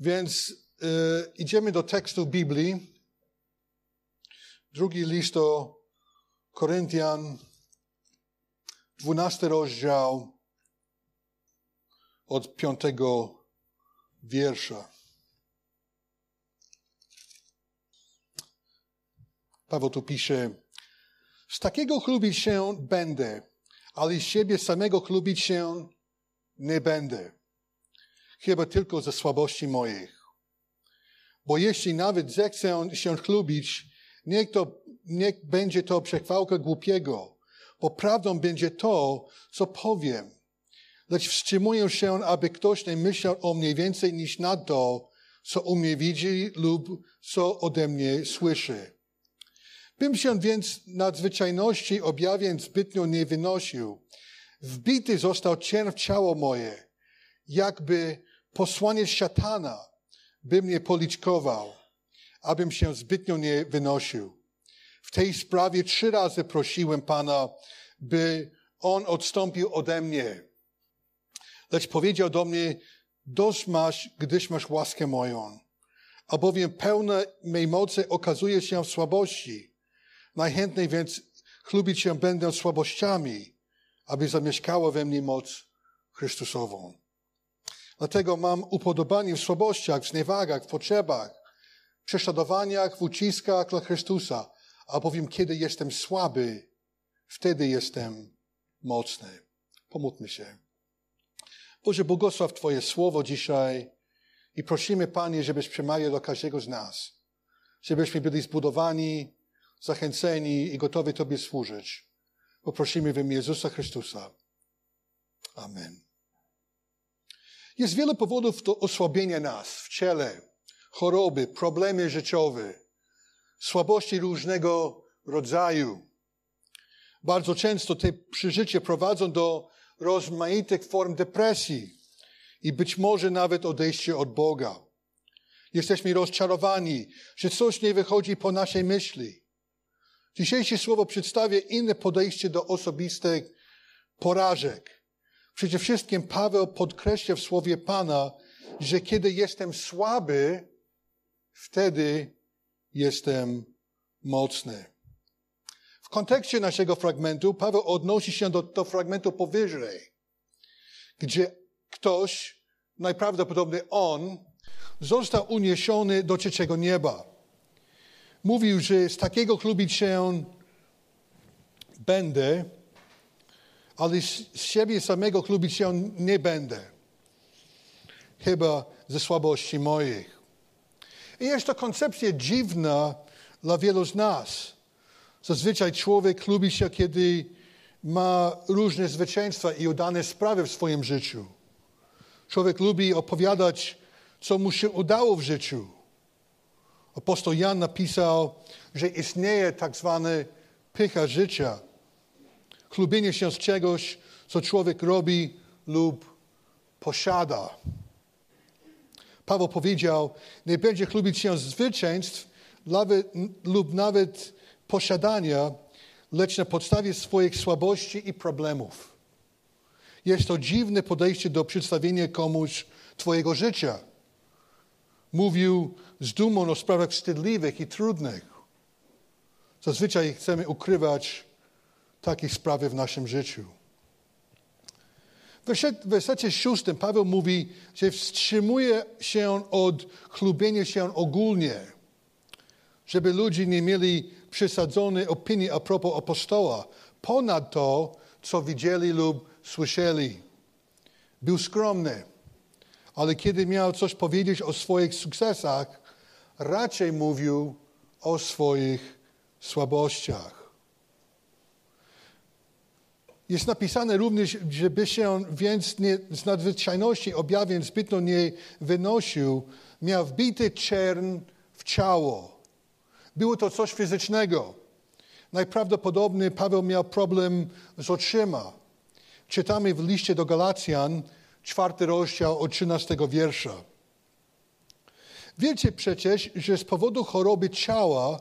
Więc y, idziemy do tekstu Biblii. Drugi list do Koryntian, dwunasty rozdział od piątego wiersza. Paweł tu pisze, z takiego chlubić się będę, ale z siebie samego chlubić się nie będę. Chyba tylko ze słabości moich. Bo jeśli nawet zechcę się chlubić, niech, to, niech będzie to przechwałka głupiego, bo prawdą będzie to, co powiem. Lecz wstrzymuję się, aby ktoś nie myślał o mnie więcej niż na to, co u mnie widzi lub co ode mnie słyszy. Bym się więc nadzwyczajności objawień zbytnio nie wynosił. Wbity został cień w ciało moje, jakby posłaniec szatana by mnie policzkował, abym się zbytnio nie wynosił. W tej sprawie trzy razy prosiłem Pana, by On odstąpił ode mnie. Lecz powiedział do mnie, dość masz, gdyż masz łaskę moją. Albowiem pełne mej mocy okazuje się w słabości. Najchętniej więc chlubić się będę słabościami, aby zamieszkała we mnie moc Chrystusową. Dlatego mam upodobanie w słabościach, w zniewagach, w potrzebach, prześladowaniach, w uciskach dla Chrystusa, albowiem kiedy jestem słaby, wtedy jestem mocny. Pomódlmy się. Boże, błogosław Twoje słowo dzisiaj i prosimy, Panie, żebyś przemawiał do każdego z nas. Żebyśmy byli zbudowani, zachęceni i gotowi Tobie służyć. Poprosimy w imię Jezusa Chrystusa. Amen. Jest wiele powodów do osłabienia nas w ciele, choroby, problemy życiowe, słabości różnego rodzaju. Bardzo często te przeżycia prowadzą do rozmaitych form depresji i być może nawet odejścia od Boga. Jesteśmy rozczarowani, że coś nie wychodzi po naszej myśli. Dzisiejsze słowo przedstawia inne podejście do osobistych porażek. Przede wszystkim Paweł podkreśla w słowie Pana, że kiedy jestem słaby, wtedy jestem mocny. W kontekście naszego fragmentu Paweł odnosi się do, do fragmentu powyżej, gdzie ktoś, najprawdopodobniej on, został uniesiony do trzeciego nieba mówił, że z takiego chlubić się będę, ale z siebie samego chlubić się nie będę. Chyba ze słabości moich. I jest to koncepcja dziwna dla wielu z nas. Zazwyczaj człowiek chlubi się, kiedy ma różne zwycięstwa i udane sprawy w swoim życiu. Człowiek lubi opowiadać, co mu się udało w życiu. Apostoł Jan napisał, że istnieje tak zwany pycha życia. Chlubienie się z czegoś, co człowiek robi lub posiada. Paweł powiedział, nie będzie chlubić się z zwycięstw lub nawet posiadania, lecz na podstawie swoich słabości i problemów. Jest to dziwne podejście do przedstawienia komuś Twojego życia. Mówił z dumą o sprawach wstydliwych i trudnych. Zazwyczaj chcemy ukrywać takie sprawy w naszym życiu. W wersecie szóstym Paweł mówi, że wstrzymuje się od chlubienia się ogólnie, żeby ludzie nie mieli przesadzonej opinii a propos apostoła, ponad to, co widzieli lub słyszeli. Był skromny, ale kiedy miał coś powiedzieć o swoich sukcesach, raczej mówił o swoich słabościach. Jest napisane również, żeby się więc nie, z nadzwyczajności objawień zbytnio nie wynosił, miał wbity czern w ciało. Było to coś fizycznego. Najprawdopodobniej Paweł miał problem z oczyma. Czytamy w liście do Galacjan, czwarty rozdział od 13 wiersza. Wiecie przecież, że z powodu choroby ciała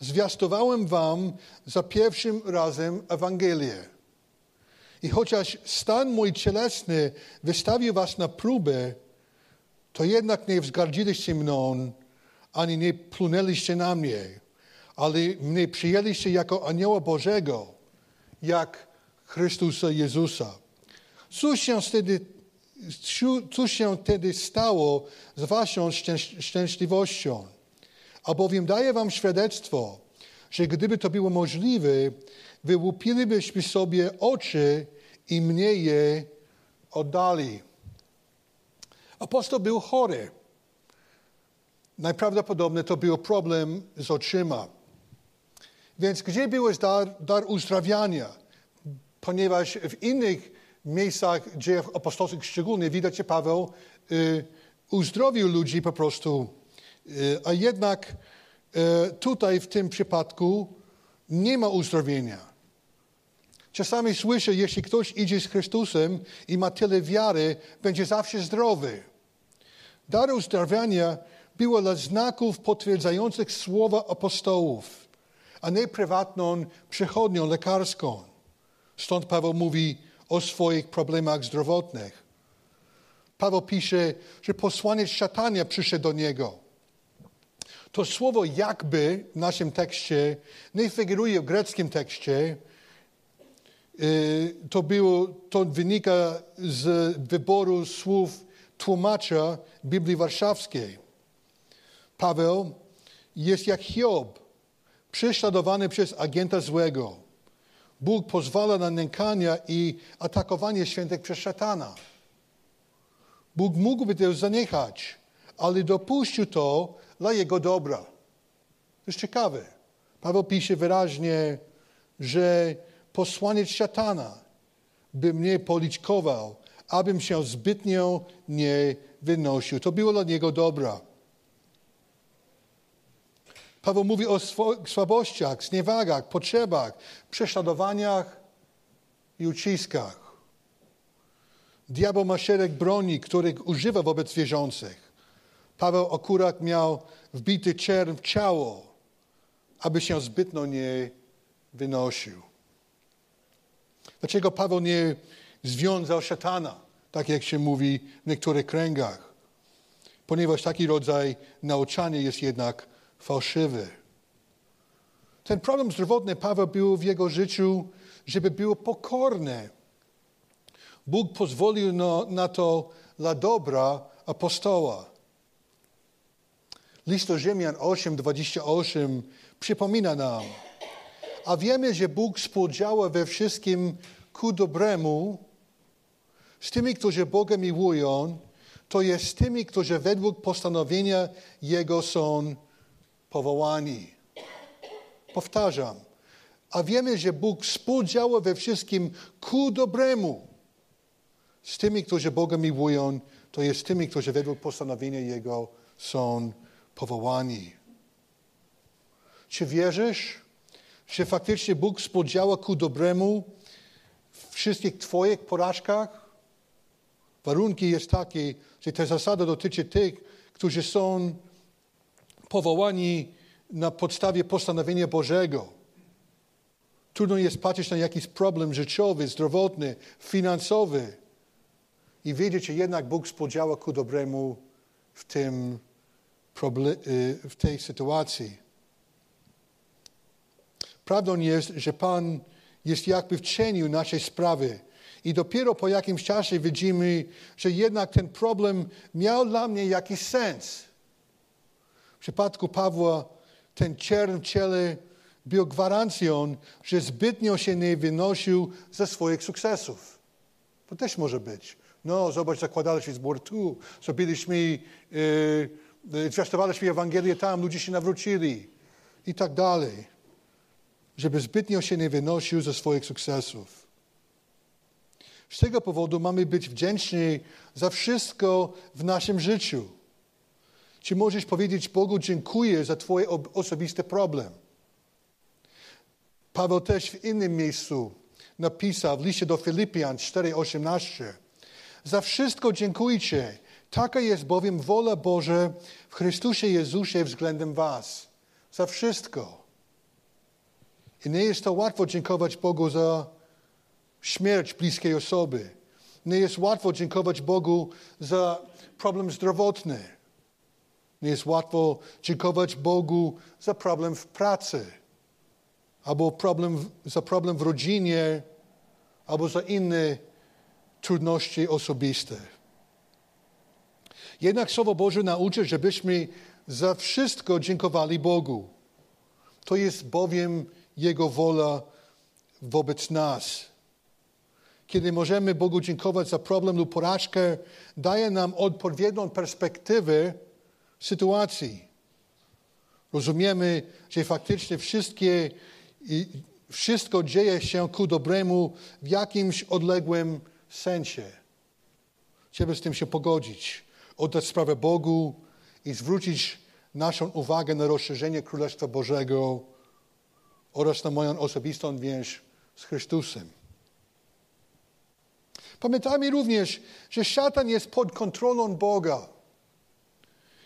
zwiastowałem wam za pierwszym razem Ewangelię. I chociaż stan mój cielesny wystawił was na próbę, to jednak nie wzgardziliście mną, ani nie plunęliście na mnie, ale mnie przyjęliście jako anioła Bożego, jak Chrystusa Jezusa. Cóż się wtedy, cóż się wtedy stało z waszą szczęśliwością? Albowiem daję wam świadectwo, że gdyby to było możliwe, wyłupilibyśmy sobie oczy i mnie je oddali. Apostoł był chory. Najprawdopodobniej to był problem z oczyma. Więc gdzie był dar, dar uzdrawiania? Ponieważ w innych miejscach dziejów apostolskich szczególnie widać, że Paweł y, uzdrowił ludzi po prostu. Y, a jednak y, tutaj w tym przypadku nie ma uzdrowienia. Czasami słyszę, jeśli ktoś idzie z Chrystusem i ma tyle wiary, będzie zawsze zdrowy. Dar uzdrawiania było dla znaków potwierdzających słowa apostołów, a nie prywatną przychodnią lekarską. Stąd Paweł mówi o swoich problemach zdrowotnych. Paweł pisze, że posłaniec szatania przyszedł do niego. To słowo jakby w naszym tekście nie figuruje w greckim tekście. Y, to, było, to wynika z wyboru słów tłumacza Biblii Warszawskiej. Paweł jest jak Hiob, prześladowany przez agenta złego. Bóg pozwala na nękania i atakowanie świętych przez szatana. Bóg mógłby to zaniechać, ale dopuścił to dla jego dobra. To jest ciekawe. Paweł pisze wyraźnie, że posłaniec szatana by mnie policzkował, abym się zbytnio nie wynosił. To było dla niego dobra. Paweł mówi o słabościach, zniewagach, potrzebach, prześladowaniach i uciskach. Diabeł ma szereg broni, których używa wobec wierzących. Paweł akurat miał wbity czerw w ciało, aby się zbytnio nie wynosił. Dlaczego Paweł nie związał szatana, tak jak się mówi w niektórych kręgach? Ponieważ taki rodzaj nauczania jest jednak fałszywy. Ten problem zdrowotny Paweł był w jego życiu, żeby było pokorne. Bóg pozwolił no, na to dla dobra apostoła. List do Rzymian 8:28 przypomina nam, a wiemy, że Bóg współdziała we wszystkim ku dobremu z tymi, którzy Boga miłują, to jest z tymi, którzy według postanowienia Jego są powołani. Powtarzam. A wiemy, że Bóg współdziała we wszystkim ku dobremu. Z tymi, którzy Boga miłują, to jest z tymi, którzy według postanowienia Jego są powołani. Czy wierzysz, że faktycznie Bóg współdziała ku dobremu w wszystkich Twoich porażkach? Warunki jest taki, że ta zasada dotyczy tych, którzy są powołani na podstawie postanowienia Bożego. Trudno jest patrzeć na jakiś problem życiowy, zdrowotny, finansowy i wiedzieć, że jednak Bóg spodziała ku dobremu w, tym, y, w tej sytuacji. Prawdą jest, że Pan jest jakby w cieniu naszej sprawy. I dopiero po jakimś czasie widzimy, że jednak ten problem miał dla mnie jakiś sens. W przypadku Pawła ten czern w ciele był gwarancją, że zbytnio się nie wynosił ze swoich sukcesów. To też może być. No, zobacz, zakładaliśmy zbór tu, zrobiliśmy, yy, zwiastowaliśmy Ewangelię tam, ludzie się nawrócili i tak dalej. Żeby zbytnio się nie wynosił ze swoich sukcesów. Z tego powodu mamy być wdzięczni za wszystko w naszym życiu. Czy możesz powiedzieć Bogu dziękuję za Twój osobisty problem? Paweł też w innym miejscu napisał w liście do Filipian 4:18. Za wszystko dziękujcie. Taka jest bowiem wola Boża w Chrystusie Jezusie względem Was. Za wszystko. I nie jest to łatwo dziękować Bogu za śmierć bliskiej osoby. nie jest łatwo dziękować Bogu za problem zdrowotny. Nie jest łatwo dziękować Bogu za problem w pracy, albo problem, za problem w rodzinie, albo za inne trudności osobiste. Jednak Słowo Boże nauczy, żebyśmy za wszystko dziękowali Bogu. To jest bowiem Jego wola wobec nas. Kiedy możemy Bogu dziękować za problem lub porażkę, daje nam odpowiednią perspektywę sytuacji. Rozumiemy, że faktycznie wszystkie, wszystko dzieje się ku dobremu w jakimś odległym sensie. Trzeba z tym się pogodzić, oddać sprawę Bogu i zwrócić naszą uwagę na rozszerzenie Królestwa Bożego oraz na moją osobistą więź z Chrystusem. Pamiętajmy również, że szatan jest pod kontrolą Boga.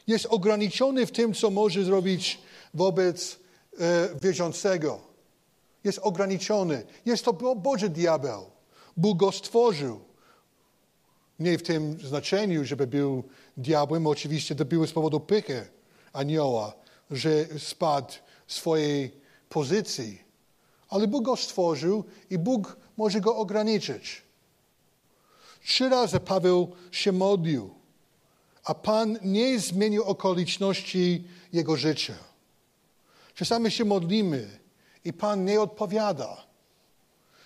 Jest ograniczony w tym, co może zrobić wobec e, wierzącego. Jest ograniczony. Jest to Boży diabeł. Bóg go stworzył. Nie w tym znaczeniu, żeby był diabłem. Oczywiście to było z powodu pychy anioła, że spadł swojej pozycji. Ale Bóg go stworzył i Bóg może go ograniczyć. Trzy razy Paweł się modlił, a Pan nie zmienił okoliczności jego życia. Czasami się modlimy i Pan nie odpowiada.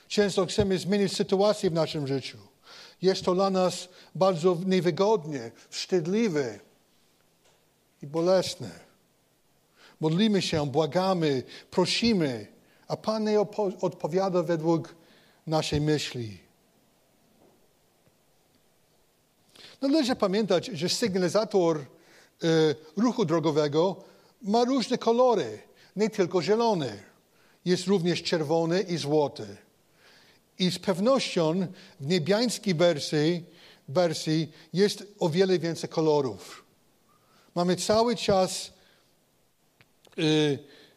Często chcemy zmienić sytuację w naszym życiu. Jest to dla nas bardzo niewygodnie, wstydliwe i bolesne. Modlimy się, błagamy, prosimy, a Pan nie odpowiada według naszej myśli. Należy pamiętać, że sygnalizator e, ruchu drogowego ma różne kolory, nie tylko zielony. Jest również czerwony i złoty. I z pewnością w niebiańskiej wersji, wersji jest o wiele więcej kolorów. Mamy cały czas,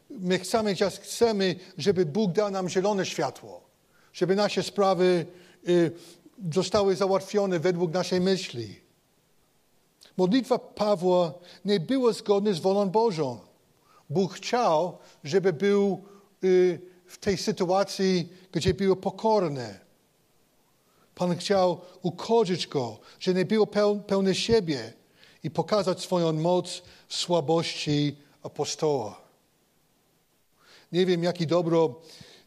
my cały czas chcemy, żeby Bóg dał nam zielone światło, żeby nasze sprawy yy, zostały załatwione według naszej myśli. Modlitwa Pawła nie była zgodna z wolą Bożą. Bóg chciał, żeby był yy, w tej sytuacji, gdzie było pokorne. Pan chciał ukorzyć go, że nie było pełne siebie i pokazać swoją moc w słabości apostoła. Nie wiem, jaki dobro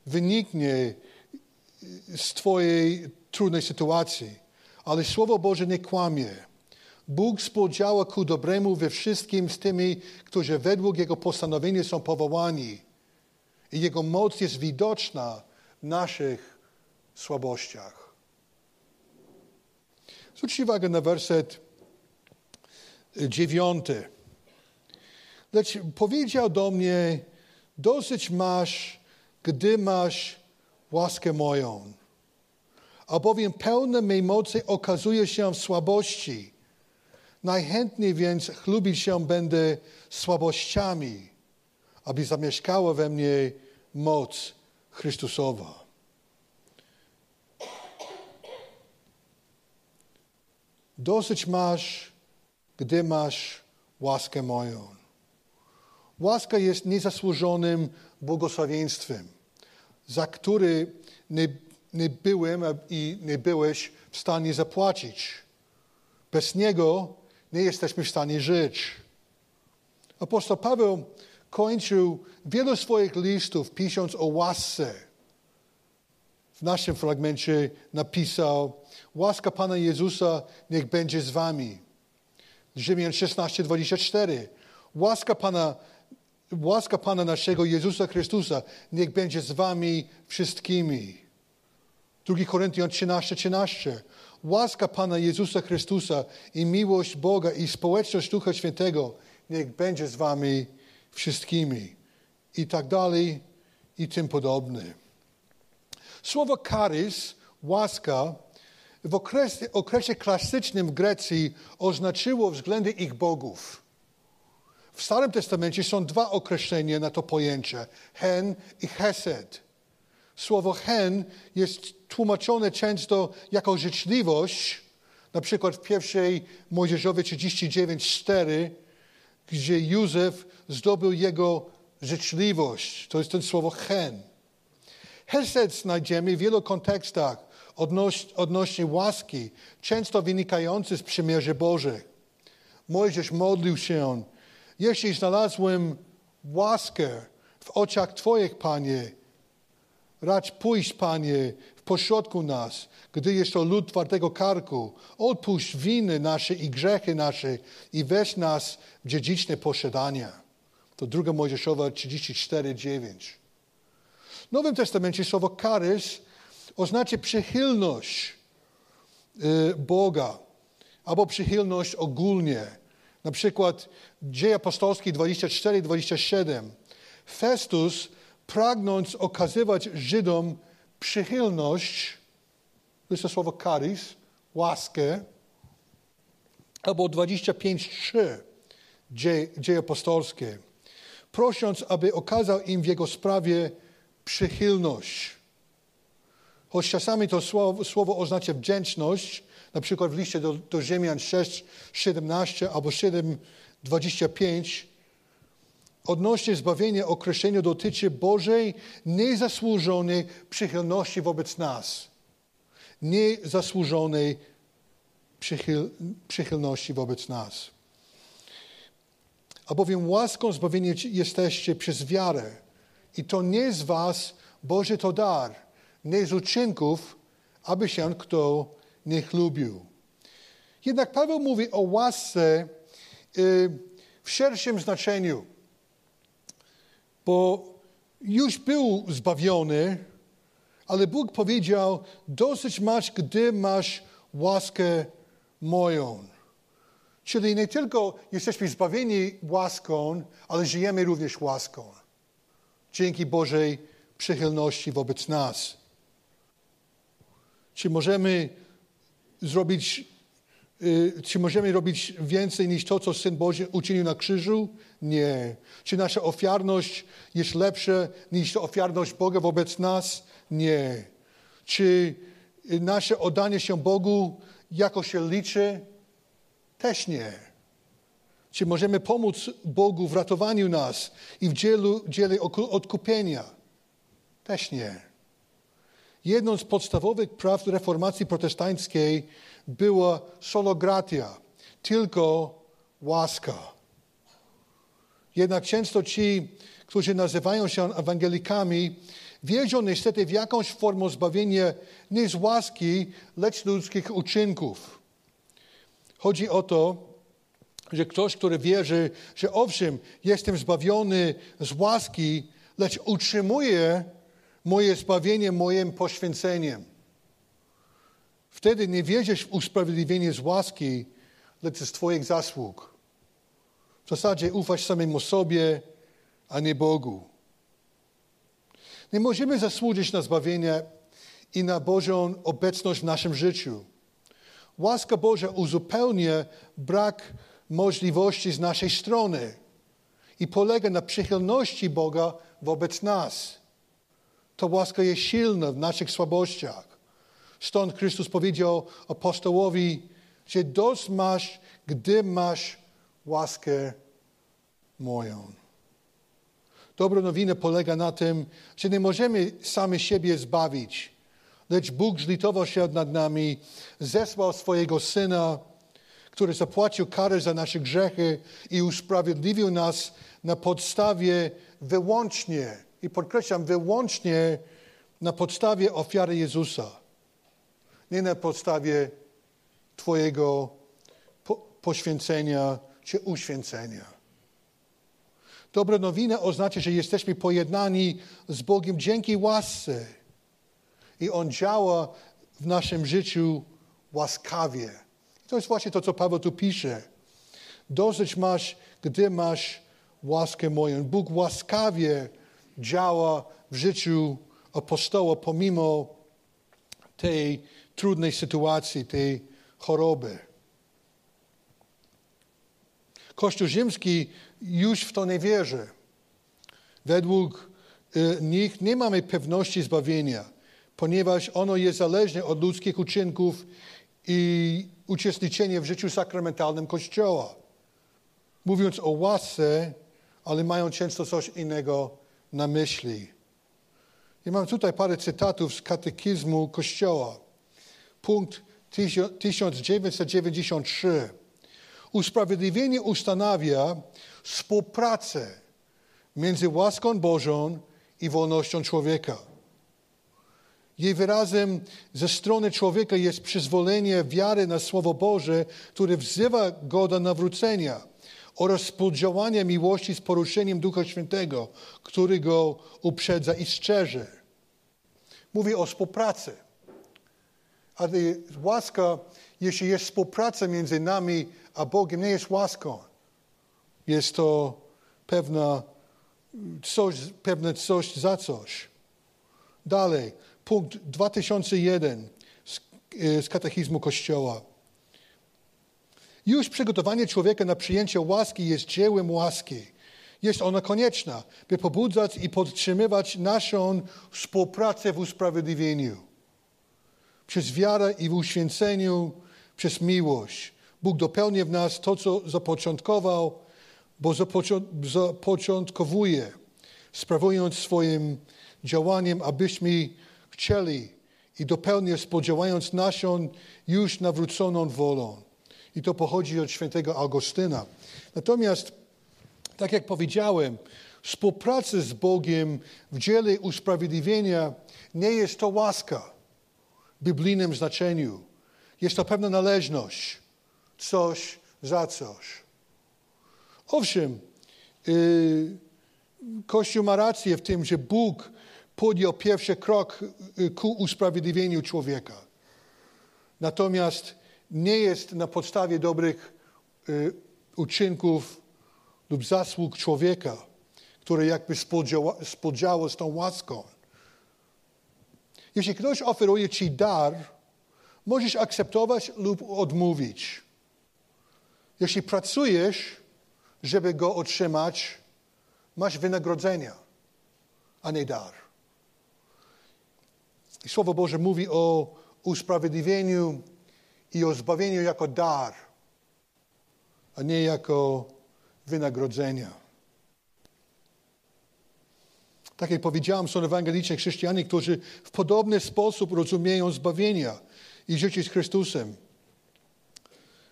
wyniknie z Twojej trudnej sytuacji, ale Słowo Boże nie kłamie. Bóg współdziała ku dobremu we wszystkim z tymi, którzy według Jego postanowienia są powołani. I Jego moc jest widoczna w naszych słabościach. Zwróćcie uwagę na werset dziewiąty. Lecz powiedział do mnie, dosyć masz, gdy masz łaskę moją. Albowiem pełne mej mocy okazuje się w słabości. Najchętniej więc chlubić się będę słabościami, aby zamieszkała we mnie moc Chrystusowa. Dosyć masz, gdy masz łaskę moją. Łaska jest niezasłużonym błogosławieństwem, za który nie, nie byłem i nie byłeś w stanie zapłacić. Bez niego nie jesteśmy w stanie żyć. Apostoł Paweł kończył wielu swoich listów pisząc o łasce. W naszym fragmencie napisał: Łaska Pana Jezusa niech będzie z Wami. Rzymian 16, 24. Łaska Pana, łaska Pana naszego Jezusa Chrystusa niech będzie z Wami wszystkimi. 2 Koryntian 13, 13. Łaska Pana Jezusa Chrystusa i miłość Boga i społeczność Ducha Świętego niech będzie z Wami wszystkimi. I tak dalej, i tym podobne. Słowo karys, łaska, w okresie, okresie klasycznym w Grecji oznaczyło względy ich bogów. W Starym Testamencie są dwa określenia na to pojęcie: hen i hesed. Słowo hen jest tłumaczone często jako życzliwość, na przykład w pierwszej Mojżeszowej 39:4, gdzie Józef zdobył jego życzliwość. To jest ten słowo hen. Hesed znajdziemy w wielu kontekstach odnoś, odnośnie łaski, często wynikający z przymierzy Bożych. Mojżesz modlił się, jeśli znalazłem łaskę w oczach Twoich, Panie, racz pójść, Panie, w pośrodku nas, gdy jest to lud twardego karku. Odpuść winy nasze i grzechy nasze i weź nas w dziedziczne posiadania. To druga Mojżeszowa 34, 9. W Nowym Testamencie słowo karys oznacza przychylność y, Boga albo przychylność ogólnie. Na przykład Dzieje Apostolskie 24-27. Festus, pragnąc okazywać Żydom przychylność, to jest to słowo charis, łaskę, albo 25-3 Dzieje, Dzieje Apostolskie, prosząc, aby okazał im w jego sprawie przychylność. Choć czasami to słowo, słowo oznacza wdzięczność, na przykład w liście do, do Ziemian 6, 17 albo 7, 25, odnośnie zbawienia określenie dotyczy Bożej niezasłużonej przychylności wobec nas. Niezasłużonej przychyl, przychylności wobec nas. Albowiem łaską zbawienia jesteście przez wiarę. I to nie z was, Boże to dar, nie z uczynków, aby się kto nie chlubił. Jednak Paweł mówi o łasce y, w szerszym znaczeniu, bo już był zbawiony, ale Bóg powiedział: Dosyć masz, gdy masz łaskę moją. Czyli nie tylko jesteśmy zbawieni łaską, ale żyjemy również łaską. Dzięki Bożej przychylności wobec nas. Czy możemy zrobić, y, czy możemy robić więcej niż to, co Syn Boży uczynił na krzyżu? Nie. Czy nasza ofiarność jest lepsza niż ofiarność Boga wobec nas? Nie. Czy nasze oddanie się Bogu jako się liczy? Też nie. Czy możemy pomóc Bogu w ratowaniu nas i w dzielu, dziele odkupienia? Też nie. Jedną z podstawowych praw reformacji protestanckiej była solo gratia, tylko łaska. Jednak często ci, którzy nazywają się ewangelikami, wierzą niestety w jakąś formę zbawienia nie z łaski, lecz ludzkich uczynków. Chodzi o to, że ktoś, który wierzy, że owszem, jestem zbawiony z łaski, lecz utrzymuje moje zbawienie moim poświęceniem. Wtedy nie wierzysz w usprawiedliwienie z łaski, lecz z Twoich zasług. W zasadzie ufasz samemu sobie, a nie Bogu. Nie możemy zasłużyć na zbawienie i na Bożą obecność w naszym życiu. Łaska Boża uzupełnia brak możliwości z naszej strony i polega na przychylności Boga wobec nas. To łaska jest silna w naszych słabościach. Stąd Chrystus powiedział apostołowi, że dość masz, gdy masz łaskę moją. Dobra nowina polega na tym, że nie możemy sami siebie zbawić, lecz Bóg zlitował się nad nami, zesłał swojego Syna, który zapłacił karę za nasze grzechy i usprawiedliwił nas na podstawie wyłącznie i podkreślam, wyłącznie na podstawie ofiary Jezusa, nie na podstawie Twojego po poświęcenia czy uświęcenia. Dobra nowina oznacza, że jesteśmy pojednani z Bogiem dzięki łasce i On działa w naszym życiu łaskawie. To jest właśnie to, co Paweł tu pisze. Dosyć masz, gdy masz łaskę moją. Bóg łaskawie działa w życiu apostoła pomimo tej trudnej sytuacji, tej choroby. Kościół rzymski już w to nie wierzy. Według y, nich nie mamy pewności zbawienia, ponieważ ono jest zależne od ludzkich uczynków i uczestniczenia w życiu sakramentalnym Kościoła. Mówiąc o łasce, ale mają często coś innego na myśli. I mam tutaj parę cytatów z katechizmu Kościoła. Punkt 1993. Usprawiedliwienie ustanawia współpracę między łaską Bożą i wolnością człowieka. Jej wyrazem ze strony człowieka jest przyzwolenie wiary na Słowo Boże, które wzywa go do nawrócenia oraz współdziałania miłości z poruszeniem Ducha Świętego, który go uprzedza i strzeże. Mówi o współpracy. Ale łaska, jeśli jest współpraca między nami a Bogiem, nie jest łaską. Jest to pewna coś, pewne coś za coś. Dalej, punkt 2001 z, e, z katechizmu Kościoła. Już przygotowanie człowieka na przyjęcie łaski jest dziełem łaski. Jest ona konieczna, by pobudzać i podtrzymywać naszą współpracę w usprawiedliwieniu. Przez wiarę i w uświęceniu, przez miłość. Bóg dopełnia w nas to, co zapoczątkował, bo zapoczątkowuje, sprawując swoim działaniem, abyśmy chcieli i dopełnia współdziałając naszą już nawróconą wolą. I to pochodzi od świętego Augustyna. Natomiast, tak jak powiedziałem, współpraca z Bogiem w dziele usprawiedliwienia nie jest to łaska w biblijnym znaczeniu. Jest to pewna należność, coś za coś. Owszem, yy, Kościół ma rację w tym, że Bóg podjął pierwszy krok y, ku usprawiedliwieniu człowieka. Natomiast nie jest na podstawie dobrych y, uczynków lub zasług człowieka, które jakby spodziało z tą łaską. Jeśli ktoś oferuje ci dar, możesz akceptować lub odmówić. Jeśli pracujesz, żeby go otrzymać, masz wynagrodzenia, a nie dar. I Słowo Boże mówi o usprawiedliwieniu i o zbawieniu jako dar, a nie jako wynagrodzenia. Tak jak powiedziałem, są ewangeliczni chrześcijanie, którzy w podobny sposób rozumieją zbawienia i życie z Chrystusem.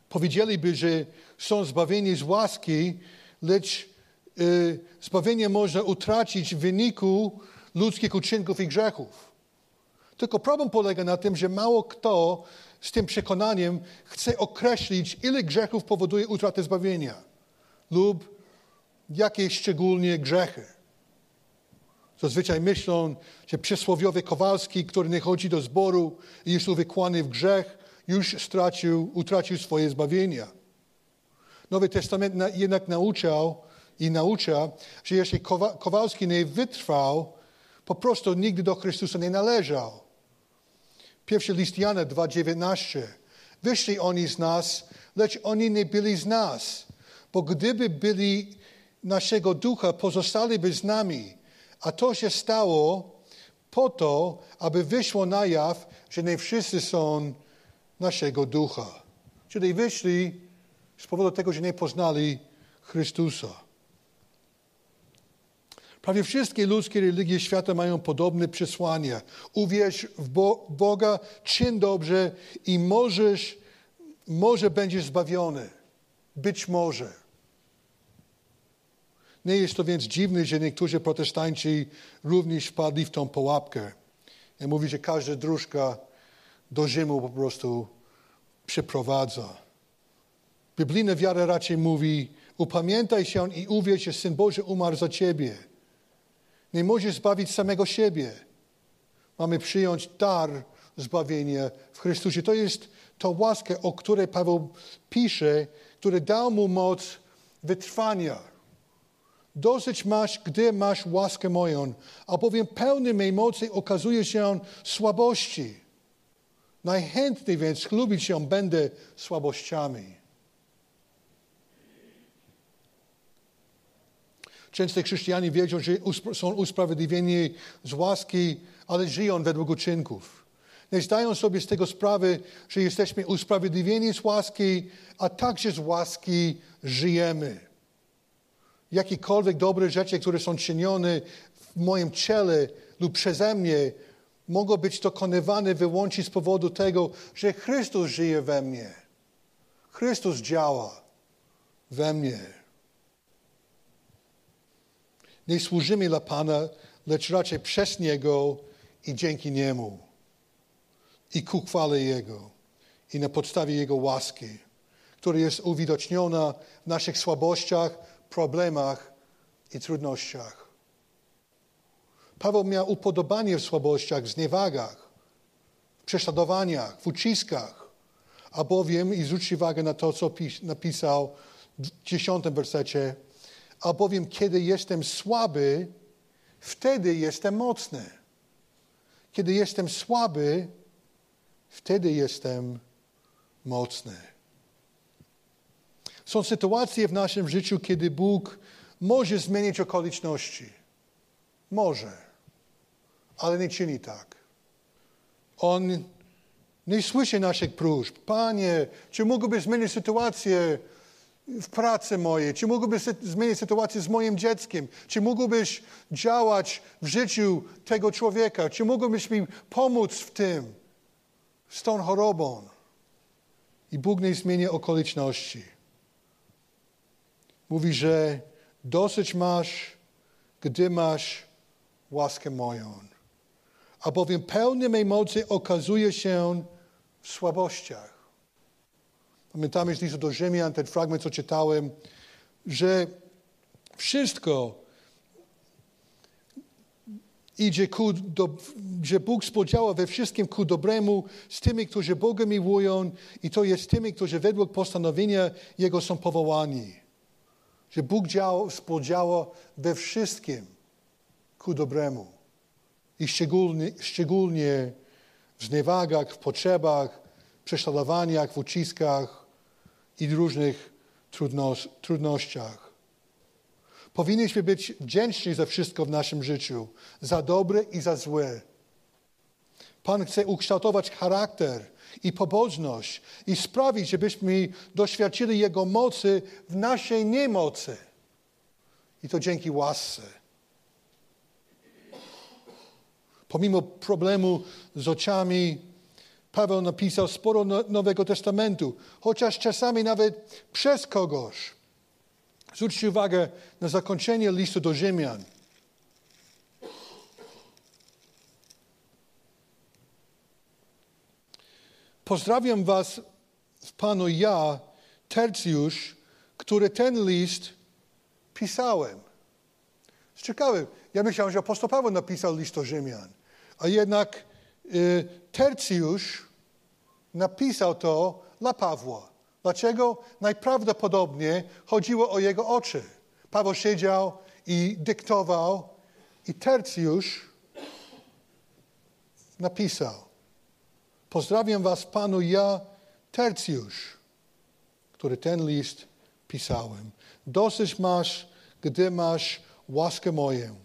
Powiedzieliby, że są zbawieni z łaski, lecz y, zbawienie można utracić w wyniku ludzkich uczynków i grzechów. Tylko problem polega na tym, że mało kto z tym przekonaniem chce określić, ile grzechów powoduje utratę zbawienia lub jakie szczególnie grzechy. Zazwyczaj myślą, że przysłowiowy Kowalski, który nie chodzi do zboru i jest uwikłany w grzech, już stracił, utracił swoje zbawienia. Nowy Testament jednak nauczał i naucza, że jeśli Kowalski nie wytrwał, po prostu nigdy do Chrystusa nie należał. Pierwszy list Jana 2,19. Wyszli oni z nas, lecz oni nie byli z nas, bo gdyby byli naszego ducha, pozostaliby z nami. A to się stało po to, aby wyszło na jaw, że nie wszyscy są naszego ducha. Czyli wyszli z powodu tego, że nie poznali Chrystusa. Prawie wszystkie ludzkie religie świata mają podobne przesłanie. Uwierz w Bo Boga, czyn dobrze i możesz, może będziesz zbawiony. Być może. Nie jest to więc dziwne, że niektórzy protestanci również wpadli w tą pułapkę. Ja mówię, że każda dróżka do Rzymu po prostu przeprowadza. Biblijna wiara raczej mówi, upamiętaj się i uwierz, że Syn Boży umarł za ciebie nie możesz zbawić samego siebie. Mamy przyjąć dar zbawienia w Chrystusie. To jest to łaska, o której Paweł pisze, który dał mu moc wytrwania. Dosyć masz, gdy masz łaskę moją, albowiem pełny mej mocy okazuje się słabości. Najchętniej więc chlubić się będę słabościami. Często chrześcijanie wierzą, że są usprawiedliwieni z łaski, ale żyją według uczynków. Nie zdają sobie z tego sprawy, że jesteśmy usprawiedliwieni z łaski, a także z łaski żyjemy. Jakiekolwiek dobre rzeczy, które są czynione w moim ciele lub przeze mnie, mogą być dokonywane wyłącznie z powodu tego, że Chrystus żyje we mnie. Chrystus działa we mnie. Nie służymy dla Pana, lecz raczej przez Niego i dzięki Niemu. I ku chwale Jego. I na podstawie Jego łaski, która jest uwidoczniona w naszych słabościach, problemach i trudnościach. Paweł miał upodobanie w słabościach, w zniewagach, w prześladowaniach, w uciskach, a bowiem, i zwróćcie uwagę na to, co napisał w dziesiątym wersecie, albowiem kiedy jestem słaby, wtedy jestem mocny. Kiedy jestem słaby, wtedy jestem mocny. Są sytuacje w naszym życiu, kiedy Bóg może zmienić okoliczności. Może, ale nie czyni tak. On nie słyszy naszych próśb. Panie, czy mógłbyś zmienić sytuację w pracy mojej? Czy mógłbyś zmienić sytuację z moim dzieckiem? Czy mógłbyś działać w życiu tego człowieka? Czy mógłbyś mi pomóc w tym, z tą chorobą? I Bóg nie zmienia okoliczności. Mówi, że dosyć masz, gdy masz łaskę moją. A bowiem pełny mej mocy okazuje się w słabościach. Pamiętamy z listu do Rzymian, ten fragment, co czytałem, że wszystko idzie ku, do, że Bóg spodziała we wszystkim ku dobremu z tymi, którzy Boga miłują i to jest tymi, którzy według postanowienia Jego są powołani. Że Bóg działa, spodziała we wszystkim ku dobremu. I szczególnie, szczególnie w zniewagach, w potrzebach, prześladowaniach, w uciskach i różnych trudnościach. Powinniśmy być wdzięczni za wszystko w naszym życiu, za dobre i za złe. Pan chce ukształtować charakter i pobożność i sprawić, żebyśmy doświadczyli Jego mocy w naszej niemocy. I to dzięki łasce. Pomimo problemu z oczami, Paweł napisał sporo no, Nowego Testamentu, chociaż czasami nawet przez kogoś. Zwróćcie uwagę na zakończenie listu do Rzymian. Pozdrawiam Was w Panu ja, Tercjusz, który ten list pisałem. Ciekawe, ja myślałem, że apostoł Paweł napisał list do Rzymian, a jednak Tercjusz napisał to dla Pawła. Dlaczego? Najprawdopodobniej chodziło o jego oczy. Paweł siedział i dyktował i Tercjusz napisał. Pozdrawiam was Panu ja, Tercjusz, który ten list pisałem. Dosyć masz, gdy masz łaskę moją.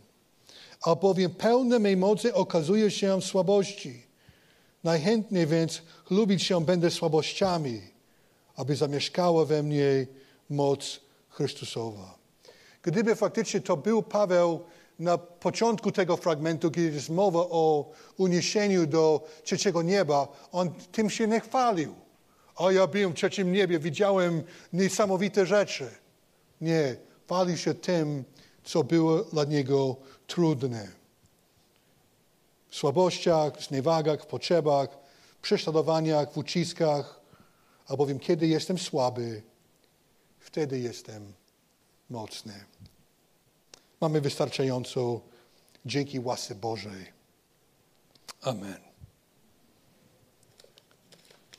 Albowiem pełne mej mocy okazuje się w słabości. Najchętniej więc lubić się będę słabościami, aby zamieszkała we mnie moc Chrystusowa. Gdyby faktycznie to był Paweł na początku tego fragmentu, kiedy jest mowa o uniesieniu do trzeciego nieba, on tym się nie chwalił. A ja byłem w trzecim niebie, widziałem niesamowite rzeczy. Nie, chwalił się tym, co było dla niego trudne. W słabościach, zniewagach, w potrzebach, prześladowaniach, w uciskach, albowiem kiedy jestem słaby, wtedy jestem mocny. Mamy wystarczająco dzięki łasce Bożej. Amen.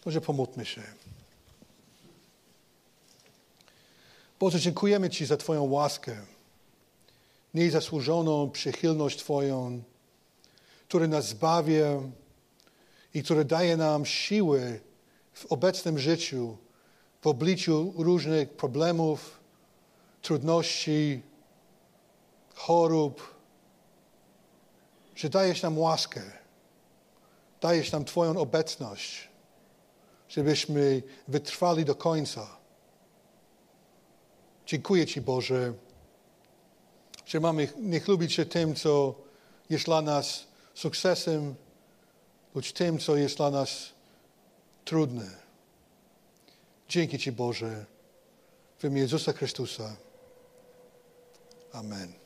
Może pomódlmy się. Boże, dziękujemy Ci za Twoją łaskę, niezasłużoną przychylność Twoją, która nas zbawia i która daje nam siły w obecnym życiu, w obliczu różnych problemów, trudności, chorób, że dajesz nam łaskę, dajesz nam Twoją obecność, żebyśmy wytrwali do końca. Dziękuję Ci, Boże, że mamy nie chlubić się tym, co jest dla nas sukcesem, lecz tym, co jest dla nas trudne. Dzięki Ci, Boże, w imię Jezusa Chrystusa. Amen.